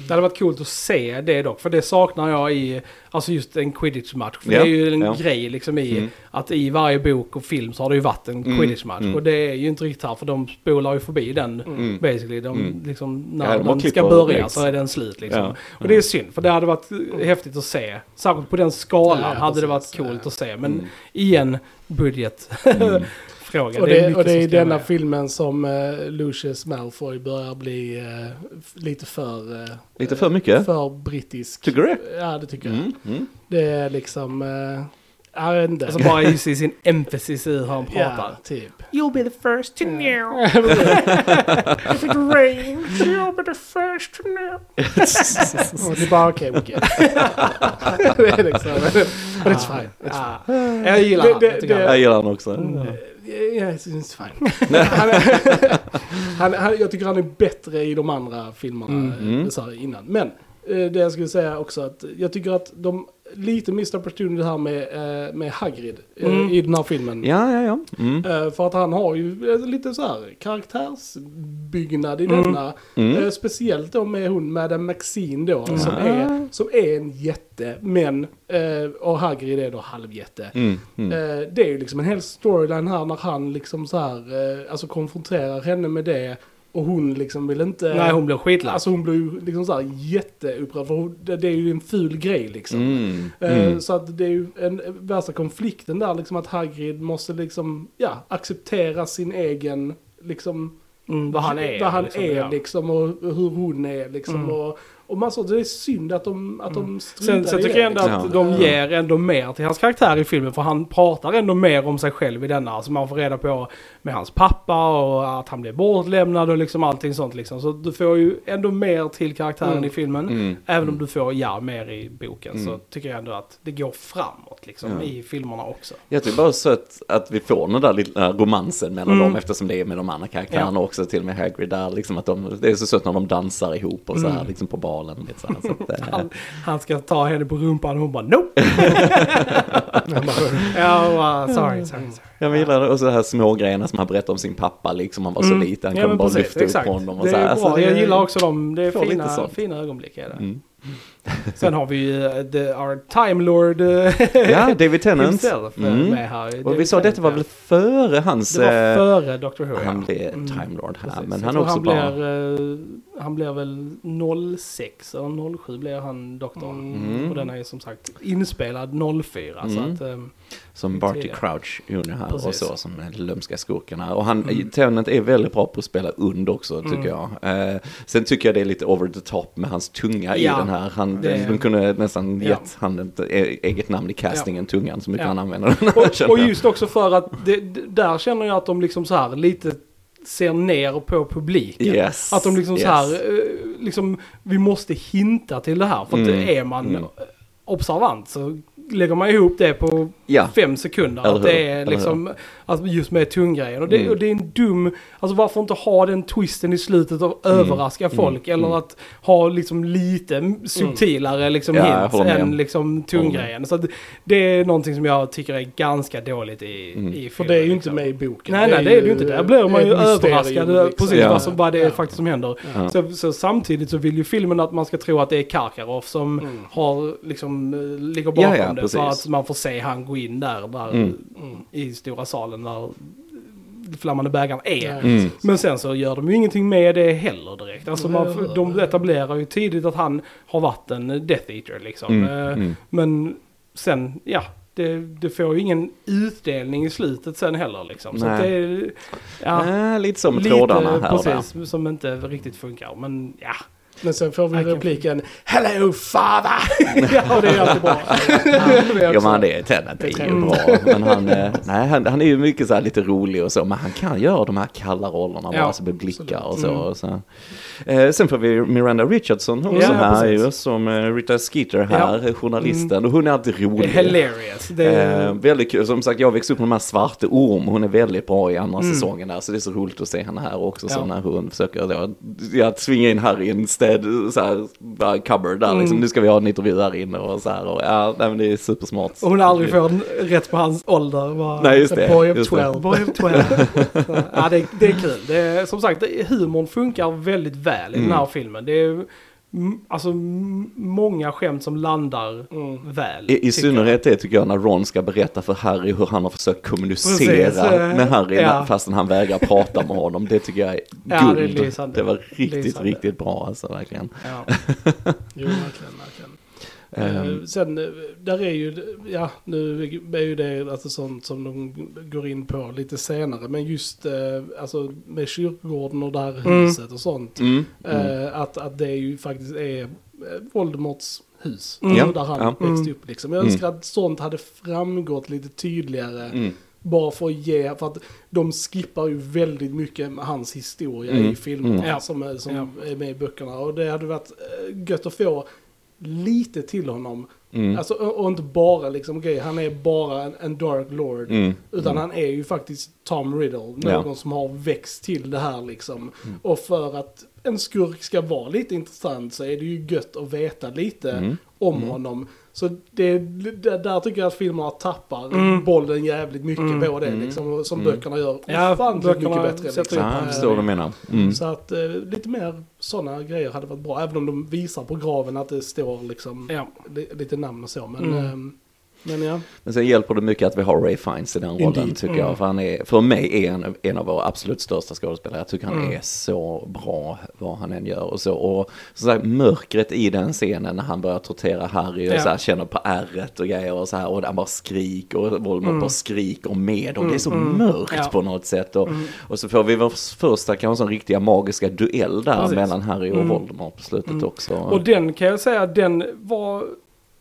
Speaker 2: Det hade varit coolt att se det dock, för det saknar jag i, alltså just en quidditch-match. För
Speaker 3: Ja,
Speaker 2: det är ju en
Speaker 3: ja.
Speaker 2: grej liksom i,
Speaker 3: Mm.
Speaker 2: att i varje bok och film så har det ju varit en
Speaker 3: Mm,
Speaker 2: quidditch-match.
Speaker 3: mm.
Speaker 2: Och det är ju inte riktigt här, för de spolar ju förbi den
Speaker 3: Mm.
Speaker 2: basically. De,
Speaker 3: Mm.
Speaker 2: liksom,
Speaker 3: Ja,
Speaker 2: när
Speaker 3: de har
Speaker 2: den ska
Speaker 3: klippt
Speaker 2: börja så är den slut liksom.
Speaker 3: Ja.
Speaker 2: Och det är synd, för det hade varit häftigt att se. Särskilt på den skalan
Speaker 1: Ja, ja,
Speaker 2: hade det varit coolt
Speaker 1: Ja.
Speaker 2: att se. Men
Speaker 3: Mm.
Speaker 2: igen, budget.
Speaker 3: Mm.
Speaker 2: Fråga.
Speaker 1: Och
Speaker 2: är
Speaker 1: det,
Speaker 2: mycket
Speaker 1: och det är i denna
Speaker 2: med.
Speaker 1: filmen som uh, Lucius Malfoy börjar bli f- lite för... eh,
Speaker 3: Lite för mycket?
Speaker 1: För brittisk.
Speaker 3: Tycker du det?
Speaker 1: Ja, det tycker jag.
Speaker 3: Mm. Mm.
Speaker 1: Det är liksom... Uh, jag vet inte.
Speaker 2: Alltså bara just i sin emphasis i hur han pratar.
Speaker 1: Ja, typ.
Speaker 2: You'll be the first to know.
Speaker 1: If it rains, you'll be the first to know. och det är bara okej, okej. det är liksom... But it's fine. It's
Speaker 2: Ah, jag gillar
Speaker 1: Det-
Speaker 2: han.
Speaker 1: det-
Speaker 2: jag
Speaker 1: det-
Speaker 2: han-
Speaker 3: gillar den också.
Speaker 1: fine. Yeah, it's, fine. han, han, han, jag tycker han är bättre i de andra filmerna
Speaker 2: Mm.
Speaker 1: Mm. sa jag innan. Men eh, det jag skulle säga också att jag tycker att de lite missed opportunity här med, eh, med Hagrid eh,
Speaker 2: Mm.
Speaker 1: i den här filmen.
Speaker 3: Ja, ja, ja. Mm.
Speaker 1: Eh, För att han har ju lite så här karaktärsbyggnad i
Speaker 2: Mm.
Speaker 1: denna.
Speaker 3: Mm.
Speaker 1: Eh, Speciellt då med hon Madame Maxine då, som, är, som är en jätte, men, eh, och Hagrid är då halvjätte.
Speaker 3: Mm. Mm.
Speaker 1: Eh, Det är ju liksom en hel storyline här när han liksom så här, eh, alltså konfronterar henne med det. Och hon liksom vill inte...
Speaker 2: Nej, hon blir skitlack.
Speaker 1: Alltså hon ju liksom så här jätteupprörd för hon, det, det är ju en ful grej liksom.
Speaker 3: Mm.
Speaker 1: Eh,
Speaker 3: Mm.
Speaker 1: Så att det är ju en värsta konflikten där liksom att Hagrid måste liksom, ja, acceptera sin egen, liksom,
Speaker 2: mm, vad han är.
Speaker 1: vad han
Speaker 2: liksom,
Speaker 1: är
Speaker 2: ja.
Speaker 1: liksom och hur hon är liksom
Speaker 2: Mm.
Speaker 1: och, och man så, det är synd att de, att de struntar
Speaker 2: Sen, sen
Speaker 1: i
Speaker 2: tycker jag ändå
Speaker 1: liksom.
Speaker 2: att
Speaker 3: Ja.
Speaker 2: de ger ändå mer till hans karaktär i filmen. För han pratar ändå mer om sig själv i denna. Alltså man får reda på med hans pappa och att han blev bortlämnad och liksom allting sånt liksom. Så du får ju ändå mer till karaktären
Speaker 1: Mm.
Speaker 2: i filmen.
Speaker 3: Mm.
Speaker 2: Även om du får, ja, mer i boken. Så
Speaker 3: Mm.
Speaker 2: tycker jag ändå att det går framåt liksom
Speaker 3: Ja.
Speaker 2: i filmerna också.
Speaker 3: Jag tycker bara så att, att vi får den där lilla romansen mellan
Speaker 2: Mm.
Speaker 3: dem eftersom det är med de andra karaktärerna också, till och med Hagrid där, liksom att de, det är så sött när de dansar ihop och så här,
Speaker 2: Mm.
Speaker 3: liksom på balen. Lite så här, så att, eh,
Speaker 2: Han, han ska ta henne på rumpan och hon bara nope. ja, sorry, sorry, sorry.
Speaker 3: jag gillar det, och så de här små grejerna som han berättar om sin pappa, liksom han var så
Speaker 2: Mm.
Speaker 3: liten, han
Speaker 2: Ja,
Speaker 3: kunde bara
Speaker 2: precis,
Speaker 3: lyfta upp
Speaker 2: exakt.
Speaker 3: honom och
Speaker 2: det
Speaker 3: så här.
Speaker 2: är
Speaker 3: Alltså,
Speaker 2: bra.
Speaker 3: det-
Speaker 2: Jag gillar också dem. Det är
Speaker 3: lite
Speaker 2: fina,
Speaker 3: sånt.
Speaker 2: fina ögonblick. Är det.
Speaker 3: Mm.
Speaker 2: Sen har vi ju uh, the, our Time Lord uh,
Speaker 3: Ja, David Tennant.
Speaker 2: himself uh,
Speaker 3: Mm.
Speaker 2: med här.
Speaker 3: Och vi
Speaker 2: David
Speaker 3: sa att detta var väl före hans...
Speaker 2: Det var
Speaker 3: eh,
Speaker 2: före Doctor Who,
Speaker 3: Han
Speaker 2: ja.
Speaker 3: blev
Speaker 2: Mm.
Speaker 3: Time Lord här,
Speaker 2: Precis.
Speaker 3: men han också
Speaker 2: han blir, eh, han blir väl 06 eller 07 blir han doktorn.
Speaker 3: Mm.
Speaker 2: Och den är som sagt inspelad 04. Så
Speaker 3: Mm.
Speaker 2: att, eh,
Speaker 3: Som Barty. Crouch Jr här och
Speaker 2: Precis.
Speaker 3: så, som är lömska skurken här. Och han,
Speaker 2: Mm.
Speaker 3: Tennant är väldigt bra på att spela und också, tycker
Speaker 2: Mm.
Speaker 3: jag. Eh, sen tycker jag det är lite over the top med hans tunga i
Speaker 2: Ja,
Speaker 3: den här. Han,
Speaker 2: det-
Speaker 3: De kunde nästan
Speaker 2: Ja.
Speaker 3: gett han ett e- eget namn i castingen, tungan, så mycket
Speaker 2: Ja.
Speaker 3: han använder den.
Speaker 2: och, och just också för att det, det, där känner jag att de liksom så här lite ser ner på publiken.
Speaker 3: Yes.
Speaker 2: Att de liksom
Speaker 3: yes.
Speaker 2: så här, eh, liksom, vi måste hinta till det här. För att
Speaker 3: Mm,
Speaker 2: är man
Speaker 3: mm.
Speaker 2: observant så lägger man ihop det på
Speaker 3: Ja.
Speaker 2: fem sekunder.
Speaker 3: Eller
Speaker 2: att det är liksom, att just med tunggrejen. Och det,
Speaker 3: Mm.
Speaker 2: och det är en dum, alltså varför inte ha den twisten i slutet och överraska
Speaker 3: Mm,
Speaker 2: folk.
Speaker 3: mm,
Speaker 2: Eller
Speaker 3: mm.
Speaker 2: att ha liksom lite subtilare liksom
Speaker 3: Ja,
Speaker 2: hints än liksom tunggrejen. Så att det är någonting som jag tycker är ganska dåligt i,
Speaker 3: Mm.
Speaker 2: i
Speaker 1: För
Speaker 2: filmen.
Speaker 1: det är ju inte
Speaker 2: liksom.
Speaker 1: med i boken.
Speaker 2: Nej, nej, det är det ju inte. Där blir man ju överraskad
Speaker 1: liksom.
Speaker 2: precis
Speaker 3: Ja.
Speaker 2: vad, som, vad det är
Speaker 1: Ja.
Speaker 2: faktiskt som händer.
Speaker 3: Ja.
Speaker 2: Så, så samtidigt så vill ju filmen att man ska tro att det är Karkaroff som
Speaker 1: Mm.
Speaker 2: har liksom eh, ligger bakom
Speaker 3: Ja, ja,
Speaker 2: det.
Speaker 3: precis.
Speaker 2: För att man får se han gå in där, där
Speaker 3: Mm.
Speaker 1: Mm.
Speaker 2: i stora salen där flammande bägaren är.
Speaker 3: Mm.
Speaker 2: Men sen så gör de ju ingenting med det heller direkt. Alltså man, de etablerar ju tidigt att han har varit en Death Eater liksom.
Speaker 3: Mm.
Speaker 2: Eh,
Speaker 3: Mm.
Speaker 2: Men sen, ja. Det, det får ju ingen utdelning i slutet sen heller liksom. Så att det är, ja,
Speaker 3: Ja, lite som
Speaker 2: lite
Speaker 3: trådarna här och där.
Speaker 2: precis, som inte riktigt funkar. Men ja,
Speaker 1: Men sen får vi repliken Hello father! ja, och det är alltid bra. det är
Speaker 3: Ja
Speaker 1: också-
Speaker 3: men det är Tenet är ju bra. Men han, eh, nej, han, han är ju mycket så här lite rolig och så. Men han kan göra de här kalla rollerna
Speaker 2: Ja,
Speaker 3: bara så med blickar och så.
Speaker 1: Mm.
Speaker 3: Och så. Eh, sen får vi Miranda Richardson hon
Speaker 2: Ja,
Speaker 3: så här
Speaker 2: precis.
Speaker 3: ju, som eh, Rita Skeeter här, journalisten. Och hon är alltid rolig.
Speaker 2: hilarious. Det är,
Speaker 3: Eh, väldigt kul, som sagt jag växte upp med de här Svarte Orm, hon är väldigt bra i andra
Speaker 2: Mm.
Speaker 3: säsongen där, så det är så roligt att se henne här också, så
Speaker 2: Ja.
Speaker 3: när hon försöker då, ja, tvinga in Harry i en städ, så här, bara cupboard där liksom,
Speaker 2: Mm.
Speaker 3: nu ska vi ha en intervju här inne och så här, och ja, nej, men det är supersmart.
Speaker 2: och hon aldrig får en- rätt på hans ålder. Var,
Speaker 3: Nej just det.
Speaker 1: Boy of
Speaker 3: just det.
Speaker 1: 12.
Speaker 2: Boy of 12. ja, det, är- det är kul. Det är, som sagt, det, humorn funkar väldigt väl i den här filmen. Det är mm, alltså, många skämt som landar
Speaker 1: Mm.
Speaker 2: väl.
Speaker 3: I, I
Speaker 2: tycker
Speaker 3: synnerhet det tycker jag när Ron ska berätta för Harry hur han har försökt kommunicera
Speaker 2: Precis, eh,
Speaker 3: med Harry
Speaker 2: ja.
Speaker 3: fastän han vägrar prata med honom. Det tycker jag är
Speaker 2: Ja, det är
Speaker 3: guld. det var riktigt,
Speaker 2: Lysande.
Speaker 3: riktigt bra alltså verkligen.
Speaker 2: Ja.
Speaker 1: Jo, verkligen, Eh, sen, eh, där är ju, ja, nu är ju det alltså sånt som de går in på lite senare, men just eh, alltså med kyrkogården och det här
Speaker 2: Mm.
Speaker 1: huset och sånt,
Speaker 3: Mm, mm.
Speaker 1: att, att det ju faktiskt är Voldemorts hus,
Speaker 2: Mm.
Speaker 1: alltså där han
Speaker 3: Ja.
Speaker 1: växte
Speaker 2: Mm.
Speaker 1: upp liksom. Jag
Speaker 3: Mm.
Speaker 1: önskar att sånt hade framgått lite tydligare,
Speaker 3: Mm.
Speaker 1: bara för att ge, för att de skippar ju väldigt mycket med hans historia
Speaker 3: Mm.
Speaker 1: i filmerna
Speaker 3: Mm.
Speaker 1: Som, är, som
Speaker 2: Ja.
Speaker 1: är med i böckerna. Och det hade varit gött att få lite till honom.
Speaker 3: Mm.
Speaker 1: Alltså, och, inte bara liksom, okej, han är bara en, en Dark Lord.
Speaker 3: Mm.
Speaker 1: Utan
Speaker 3: Mm.
Speaker 1: han är ju faktiskt Tom Riddle, någon
Speaker 3: Ja.
Speaker 1: som har växt till det här liksom.
Speaker 3: Mm.
Speaker 1: Och för att en skurk ska vara lite intressant så är det ju gött att veta lite
Speaker 3: Mm.
Speaker 1: om
Speaker 3: Mm.
Speaker 1: honom. Så det, det, där tycker jag att filmerna tappar
Speaker 2: Mm.
Speaker 1: bollen jävligt mycket
Speaker 2: Mm.
Speaker 1: på det
Speaker 3: Mm.
Speaker 1: liksom. Som
Speaker 3: Mm.
Speaker 1: böckerna gör
Speaker 2: Ja,
Speaker 1: ofantligt
Speaker 2: böckerna
Speaker 1: mycket bättre. Liksom.
Speaker 3: Ja, jag förstår vad du menar. Mm.
Speaker 1: Så att eh, lite mer sådana grejer hade varit bra. Även om de visar på graven att det står liksom
Speaker 2: Ja.
Speaker 1: li, lite namn och så. Men,
Speaker 2: Mm.
Speaker 1: Men ja.
Speaker 3: Men sen hjälper det mycket att vi har Ray Fiennes i den rollen
Speaker 1: Indeed.
Speaker 3: tycker
Speaker 2: Mm.
Speaker 3: jag. För han är, för mig är en, en av våra absolut största skådespelare. Jag tycker han
Speaker 2: Mm.
Speaker 3: är så bra vad han än gör och så. Och som sagt, mörkret i den scenen när han börjar tortera Harry och
Speaker 2: Ja.
Speaker 3: så här, känner på ärret och grejer och så här. Och han bara skriker och Voldemort
Speaker 2: Mm.
Speaker 3: bara skriker med. Och det är så
Speaker 2: Mm.
Speaker 3: mörkt
Speaker 2: Ja.
Speaker 3: på något sätt. Och,
Speaker 2: Mm.
Speaker 3: och så får vi vår första kanske sån riktiga magiska duell där
Speaker 2: Precis.
Speaker 3: mellan Harry och
Speaker 2: Mm.
Speaker 3: Voldemort på slutet
Speaker 2: Mm.
Speaker 3: också.
Speaker 2: Och den kan jag säga, den var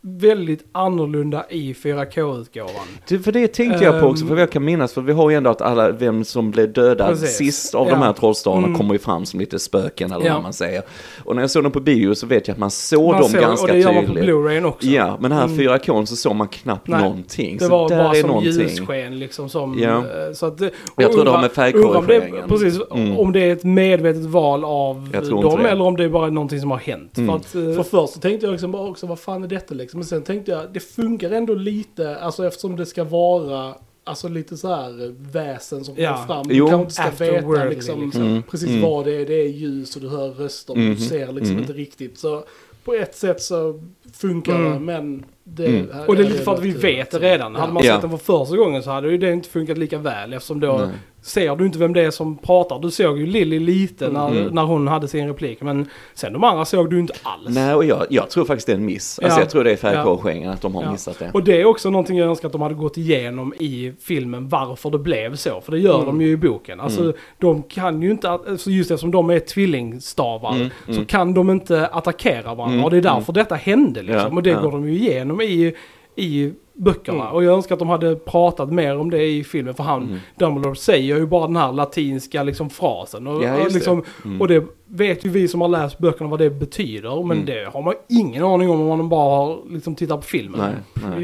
Speaker 2: väldigt annorlunda i 4K-utgåvan.
Speaker 3: Det, för det tänkte jag på också,
Speaker 2: Ehm.
Speaker 3: för jag kan minnas, för vi har ju ändå att alla, vem som blev dödad
Speaker 2: Precis.
Speaker 3: sist av
Speaker 2: Ja.
Speaker 3: de här trollstavarna
Speaker 2: Mm.
Speaker 3: kommer ju fram som lite spöken eller
Speaker 2: Ja.
Speaker 3: vad man säger. Och när jag såg dem på bio så vet jag att man såg
Speaker 2: Man
Speaker 3: dem
Speaker 2: såg-
Speaker 3: ganska
Speaker 2: och det gör man på
Speaker 3: tydligt.
Speaker 2: Blu-rayn också.
Speaker 3: Ja, men här
Speaker 2: Mm.
Speaker 3: 4K så såg man knappt
Speaker 2: Nej,
Speaker 3: någonting.
Speaker 2: Det
Speaker 3: så
Speaker 2: var
Speaker 3: där
Speaker 2: bara
Speaker 3: är
Speaker 2: som
Speaker 3: någonting.
Speaker 2: ljusken liksom som...
Speaker 3: Ja.
Speaker 2: eh, Så att, det-
Speaker 3: Jag tror det har med färgkorrigeringen.
Speaker 2: undrar om det- Precis,
Speaker 3: Mm.
Speaker 2: om det är ett medvetet val av dem eller om det är bara någonting som har hänt.
Speaker 3: Mm.
Speaker 2: För att, eh,
Speaker 1: För först så tänkte jag liksom bara också, vad fan är detta liksom? Men sen tänkte jag, det funkar ändå lite, alltså eftersom det ska vara, alltså lite så här väsen som
Speaker 2: Ja.
Speaker 1: kommer fram.
Speaker 3: Jo.
Speaker 1: Du kanske inte ska veta liksom,
Speaker 2: liksom.
Speaker 3: Mm.
Speaker 1: precis
Speaker 3: Mm.
Speaker 1: vad det är. Det är ljus och du hör röster,
Speaker 3: Mhm.
Speaker 1: du ser liksom
Speaker 3: Mm.
Speaker 1: inte riktigt. Så på ett sätt så funkar det,
Speaker 2: Mm.
Speaker 1: men det...
Speaker 3: Mm.
Speaker 2: och det är lite för att vi vet det redan. Hade man
Speaker 3: Ja.
Speaker 2: sett den för första gången så hade ju det inte funkat lika väl eftersom då
Speaker 3: Nej.
Speaker 2: ser du inte vem det är som pratar. Du såg ju Lily lite när,
Speaker 3: Mm.
Speaker 2: när hon hade sin replik men sen de andra såg du inte alls.
Speaker 3: Nej, och jag, jag tror faktiskt det är en miss. Alltså
Speaker 2: Ja.
Speaker 3: jag tror det är färgkorrigeringen, att de har
Speaker 2: Ja.
Speaker 3: missat det.
Speaker 2: Och det är också någonting jag önskar att de hade gått igenom i filmen varför det blev så. För det gör
Speaker 1: Mm.
Speaker 2: de ju i boken. Alltså
Speaker 3: Mm.
Speaker 2: de kan ju inte, alltså just eftersom de är tvillingstavar
Speaker 3: Mm,
Speaker 2: så
Speaker 3: mm.
Speaker 2: kan de inte attackera varandra.
Speaker 3: Mm,
Speaker 2: Och det är därför detta hände liksom.
Speaker 3: Ja,
Speaker 2: och det
Speaker 3: ja.
Speaker 2: går de ju igenom i, i böckerna.
Speaker 1: Mm.
Speaker 2: Och jag önskar att de hade pratat mer om det i filmen. För han,
Speaker 3: Mm.
Speaker 2: Dumbledore säger ju bara den här latinska liksom frasen. Och,
Speaker 3: Ja,
Speaker 2: och
Speaker 3: just det.
Speaker 2: liksom,
Speaker 3: Mm.
Speaker 2: och det vet ju vi som har läst böckerna vad det betyder. Men
Speaker 3: Mm.
Speaker 2: det har man ingen aning om om man bara har liksom tittat på filmen.
Speaker 3: Nej, nej.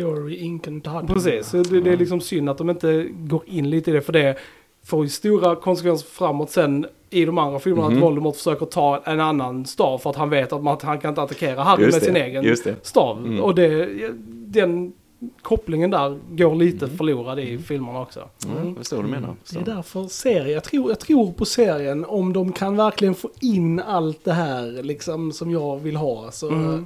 Speaker 2: Precis, så det, det är liksom synd att de inte går in lite i det för det får ju stora konsekvenser framåt sen i de andra filmerna
Speaker 3: Mhm.
Speaker 2: att Voldemort försöker ta en annan stav för att han vet att man, att han kan inte attackera Harry
Speaker 3: Just
Speaker 2: med
Speaker 3: det,
Speaker 2: sin egen
Speaker 3: det.
Speaker 2: stav.
Speaker 3: Mm.
Speaker 2: Och det, den kopplingen där går lite
Speaker 3: Mm.
Speaker 2: förlorad i filmerna också.
Speaker 3: Mm. Jag förstår vad du menar.
Speaker 1: Det
Speaker 3: Förstår.
Speaker 1: är därför serien, jag tror, jag tror på serien om de kan verkligen få in allt det här liksom som jag vill ha. Så,
Speaker 2: Mm.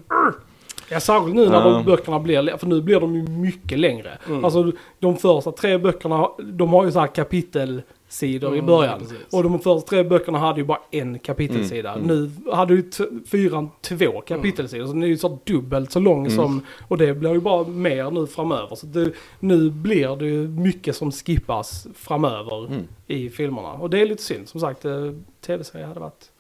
Speaker 2: Ja, särskilt nu när de böckerna blir, för nu blir de ju mycket längre.
Speaker 1: Mm.
Speaker 2: Alltså de första tre böckerna, de har ju så här kapitelsidor i
Speaker 1: Mm,
Speaker 2: början.
Speaker 1: precis.
Speaker 2: Och de första tre böckerna hade ju bara en kapitelsida.
Speaker 3: Mm,
Speaker 2: Nu hade ju fyran två kapitelsidor, så den är ju så dubbelt så lång
Speaker 3: Mm.
Speaker 2: som, och det blir ju bara mer nu framöver. Så det, nu blir det ju mycket som skippas framöver
Speaker 3: Mm.
Speaker 2: i filmerna. Och det är lite synd, som sagt, eh, tv-serie hade varit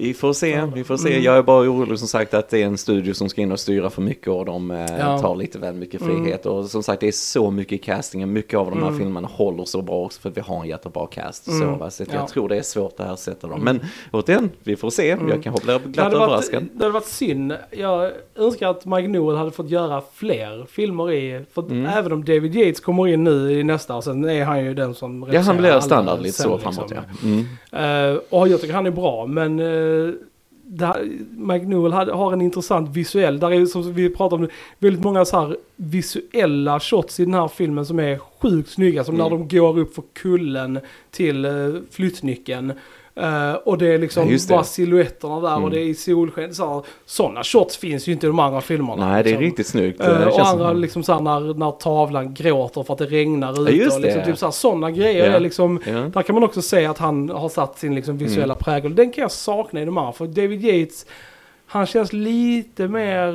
Speaker 3: Vi får se, vi får se.
Speaker 2: Mm.
Speaker 3: Jag är bara orolig som sagt att det är en studio som ska in och styra för mycket och de eh,
Speaker 2: Ja.
Speaker 3: tar lite väl mycket
Speaker 2: Mm.
Speaker 3: frihet. Och som sagt, det är så mycket i castingen. Mycket av de här
Speaker 2: Mm.
Speaker 3: filmerna håller så bra också för att vi har en jättebra cast. Så,
Speaker 2: Mm.
Speaker 3: va? så att
Speaker 2: Ja.
Speaker 3: jag tror det är svårt att ersätta dem.
Speaker 2: Mm.
Speaker 3: Men återigen, vi får se.
Speaker 2: Mm.
Speaker 3: Jag kanske blir
Speaker 2: Det
Speaker 3: glatt
Speaker 2: varit,
Speaker 3: överraskad.
Speaker 2: det hade varit synd. Jag önskar att Mike Newell hade fått göra fler filmer i. För
Speaker 3: Mm.
Speaker 2: även om David Yates kommer in nu i nästa och sen är han ju den som
Speaker 3: Ja, han blir standard lite så
Speaker 2: liksom.
Speaker 3: framåt ja.
Speaker 2: Eh, och jag tycker han är bra, men uh, här, Mike Newell hade, har en intressant visuell, där är som vi pratade om, väldigt många så här visuella shots i den här filmen som är sjukt snygga. Som när
Speaker 3: Mm.
Speaker 2: de går upp för kullen till uh, flyttnyckeln. Eh, och det är liksom
Speaker 3: Ja, det.
Speaker 2: bara silhuetterna där
Speaker 3: Mm.
Speaker 2: och det är i solsken. Sådana shots finns ju inte i de andra filmerna.
Speaker 3: Nej, det är
Speaker 2: liksom.
Speaker 3: riktigt snyggt. Det
Speaker 2: och andra
Speaker 3: som-
Speaker 2: liksom såhär när, när tavlan gråter för att det regnar ute.
Speaker 3: just
Speaker 2: och liksom,
Speaker 3: det.
Speaker 2: typ sådana grejer
Speaker 3: Ja.
Speaker 2: är liksom
Speaker 3: Ja.
Speaker 2: där kan man också se att han har satt sin liksom visuella
Speaker 3: Mm.
Speaker 2: prägel. Den kan jag sakna i de här. För David Yates, han känns lite mer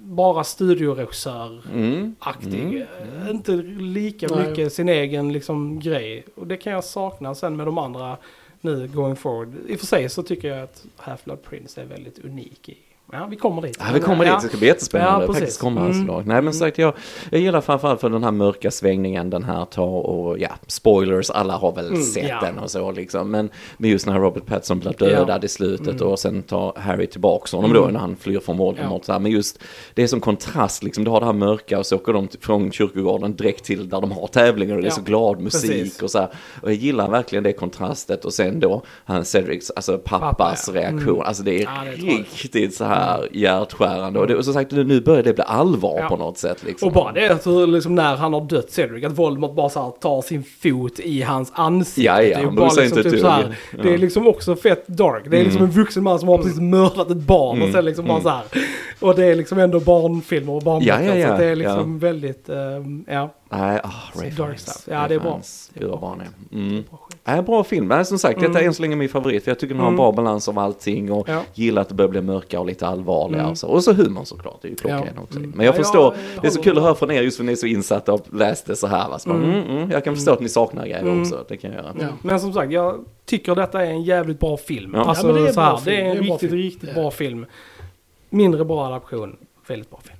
Speaker 2: bara studioregissör-aktig.
Speaker 3: Mm.
Speaker 2: Eh, Inte lika
Speaker 1: Nej.
Speaker 2: mycket sin egen liksom grej. Och det kan jag sakna sen med de andra nu going forward. I och för sig så tycker jag att Half-Blood Prince är väldigt unik i. Ja, vi kommer dit.
Speaker 3: Ja, vi kommer dit. Det ska bli jättespännande
Speaker 2: Ja, precis.
Speaker 3: faktiskt komma
Speaker 2: Mm.
Speaker 3: mm. Nej, men sagt, jag, jag gillar framförallt för den här mörka svängningen den här tar och ja, spoilers, alla har väl
Speaker 2: Mm,
Speaker 3: sett
Speaker 2: ja.
Speaker 3: den och så liksom. Men med just när Robert Pattinson blir dödad
Speaker 2: Ja.
Speaker 3: i slutet
Speaker 2: Mm.
Speaker 3: och sen tar Harry tillbaka honom
Speaker 2: Mm.
Speaker 3: då när han flyr från Voldemort.
Speaker 2: Ja.
Speaker 3: Så här. Men just det är som kontrast, liksom, du har det här mörka och så åker de från kyrkogården direkt till där de har tävlingar och det är så glad musik
Speaker 2: precis.
Speaker 3: och så här. Och jag gillar verkligen det kontrastet och sen då han Cedrics, alltså pappas
Speaker 2: Pappa, ja.
Speaker 3: reaktion.
Speaker 2: Mm.
Speaker 3: Alltså det är,
Speaker 2: det är
Speaker 3: riktigt så här hjärtskärande. Och, det, och som sagt, nu börjar det bli allvar
Speaker 2: Ja.
Speaker 3: på något sätt. Liksom.
Speaker 2: Och bara det att hur, liksom, när han har dött Cedric, att Voldemort bara så här, tar sin fot i hans ansikte.
Speaker 3: Ja, ja,
Speaker 2: Det är
Speaker 3: han
Speaker 2: bara
Speaker 3: bryr sig
Speaker 2: liksom
Speaker 3: inte
Speaker 2: typ så här. Det är
Speaker 3: Ja.
Speaker 2: liksom också fett dark. Det är liksom
Speaker 3: Mm.
Speaker 2: en vuxen man som har precis mördat ett barn och
Speaker 3: Mm.
Speaker 2: sen liksom bara
Speaker 3: Mm.
Speaker 2: så här. Och det är liksom ändå barnfilmer och barnböcker.
Speaker 3: Ja, ja, ja,
Speaker 2: Så det är liksom väldigt, ehm, ja.
Speaker 3: Nej, ah, Ray
Speaker 2: Dark stuff. Ja, det är bra. Det är bra.
Speaker 3: bra han är. Mm.
Speaker 2: bra skit.
Speaker 3: Nej, bra film. Men som sagt, detta
Speaker 2: Mm.
Speaker 3: är än så länge min favorit. För jag tycker den har en
Speaker 2: Mm.
Speaker 3: bra balans av allting och
Speaker 2: Ja.
Speaker 3: gillar att det börjar bli mörkare och lite allvarligare.
Speaker 2: Mm.
Speaker 3: Och, så. och så humorn såklart, det är ju klockren
Speaker 2: Ja.
Speaker 3: också.
Speaker 2: Mm.
Speaker 3: Men jag
Speaker 2: Ja,
Speaker 3: förstår,
Speaker 2: jag- jag
Speaker 3: det är så kul att höra från er just för ni är så insatta och läste så här. Va? Så bara,
Speaker 2: Mm.
Speaker 3: mm. Mm, jag kan förstå att ni saknar grejer
Speaker 2: Mm.
Speaker 3: också, det kan jag göra.
Speaker 1: Ja.
Speaker 2: Men som sagt, jag tycker detta är en jävligt bra film.
Speaker 3: Ja.
Speaker 2: Alltså,
Speaker 1: Ja, men det är
Speaker 2: så
Speaker 1: bra
Speaker 2: här,
Speaker 1: film.
Speaker 2: det är en
Speaker 1: Det är bra
Speaker 2: riktigt,
Speaker 1: film.
Speaker 2: riktigt
Speaker 1: Ja.
Speaker 2: bra film. Mindre bra adaption, väldigt bra film.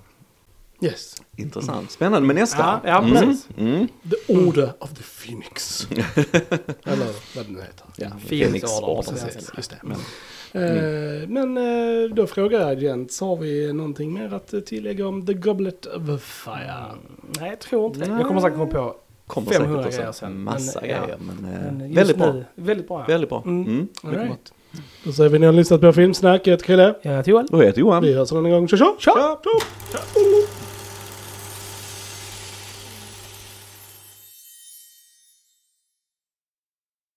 Speaker 1: Yes.
Speaker 3: Intressant. Spännande med nästa.
Speaker 2: Ja, ja,
Speaker 3: mm.
Speaker 2: precis.
Speaker 3: Mm.
Speaker 1: The Order of the Phoenix. Eller vad den heter.
Speaker 3: Ja,
Speaker 2: Phoenix Order,
Speaker 3: Order,
Speaker 2: precis.
Speaker 1: Just det.
Speaker 3: Men,
Speaker 1: Eh, men eh, då frågar jag Jens, har vi någonting mer att tillägga om The Goblet of Fire?
Speaker 2: Nej, jag tror inte det. Jag kommer säkert komma på
Speaker 3: kommer
Speaker 2: 500
Speaker 3: säkert
Speaker 2: grejer
Speaker 3: också
Speaker 2: sen,
Speaker 3: massa
Speaker 2: men, ja.
Speaker 3: grejer. Men, eh,
Speaker 2: Men just
Speaker 3: väldigt bra.
Speaker 2: nu, väldigt bra. Ja.
Speaker 3: Väldigt bra.
Speaker 2: Mm.
Speaker 3: Mm.
Speaker 1: Right. Då säger vi ni har lyssnat på Filmsnack, jag heter Krille.
Speaker 2: Jag heter Johan.
Speaker 3: bra. Då heter Johan.
Speaker 1: Vi hörs en annan gång. Tja tja!
Speaker 2: Tja!
Speaker 1: tja.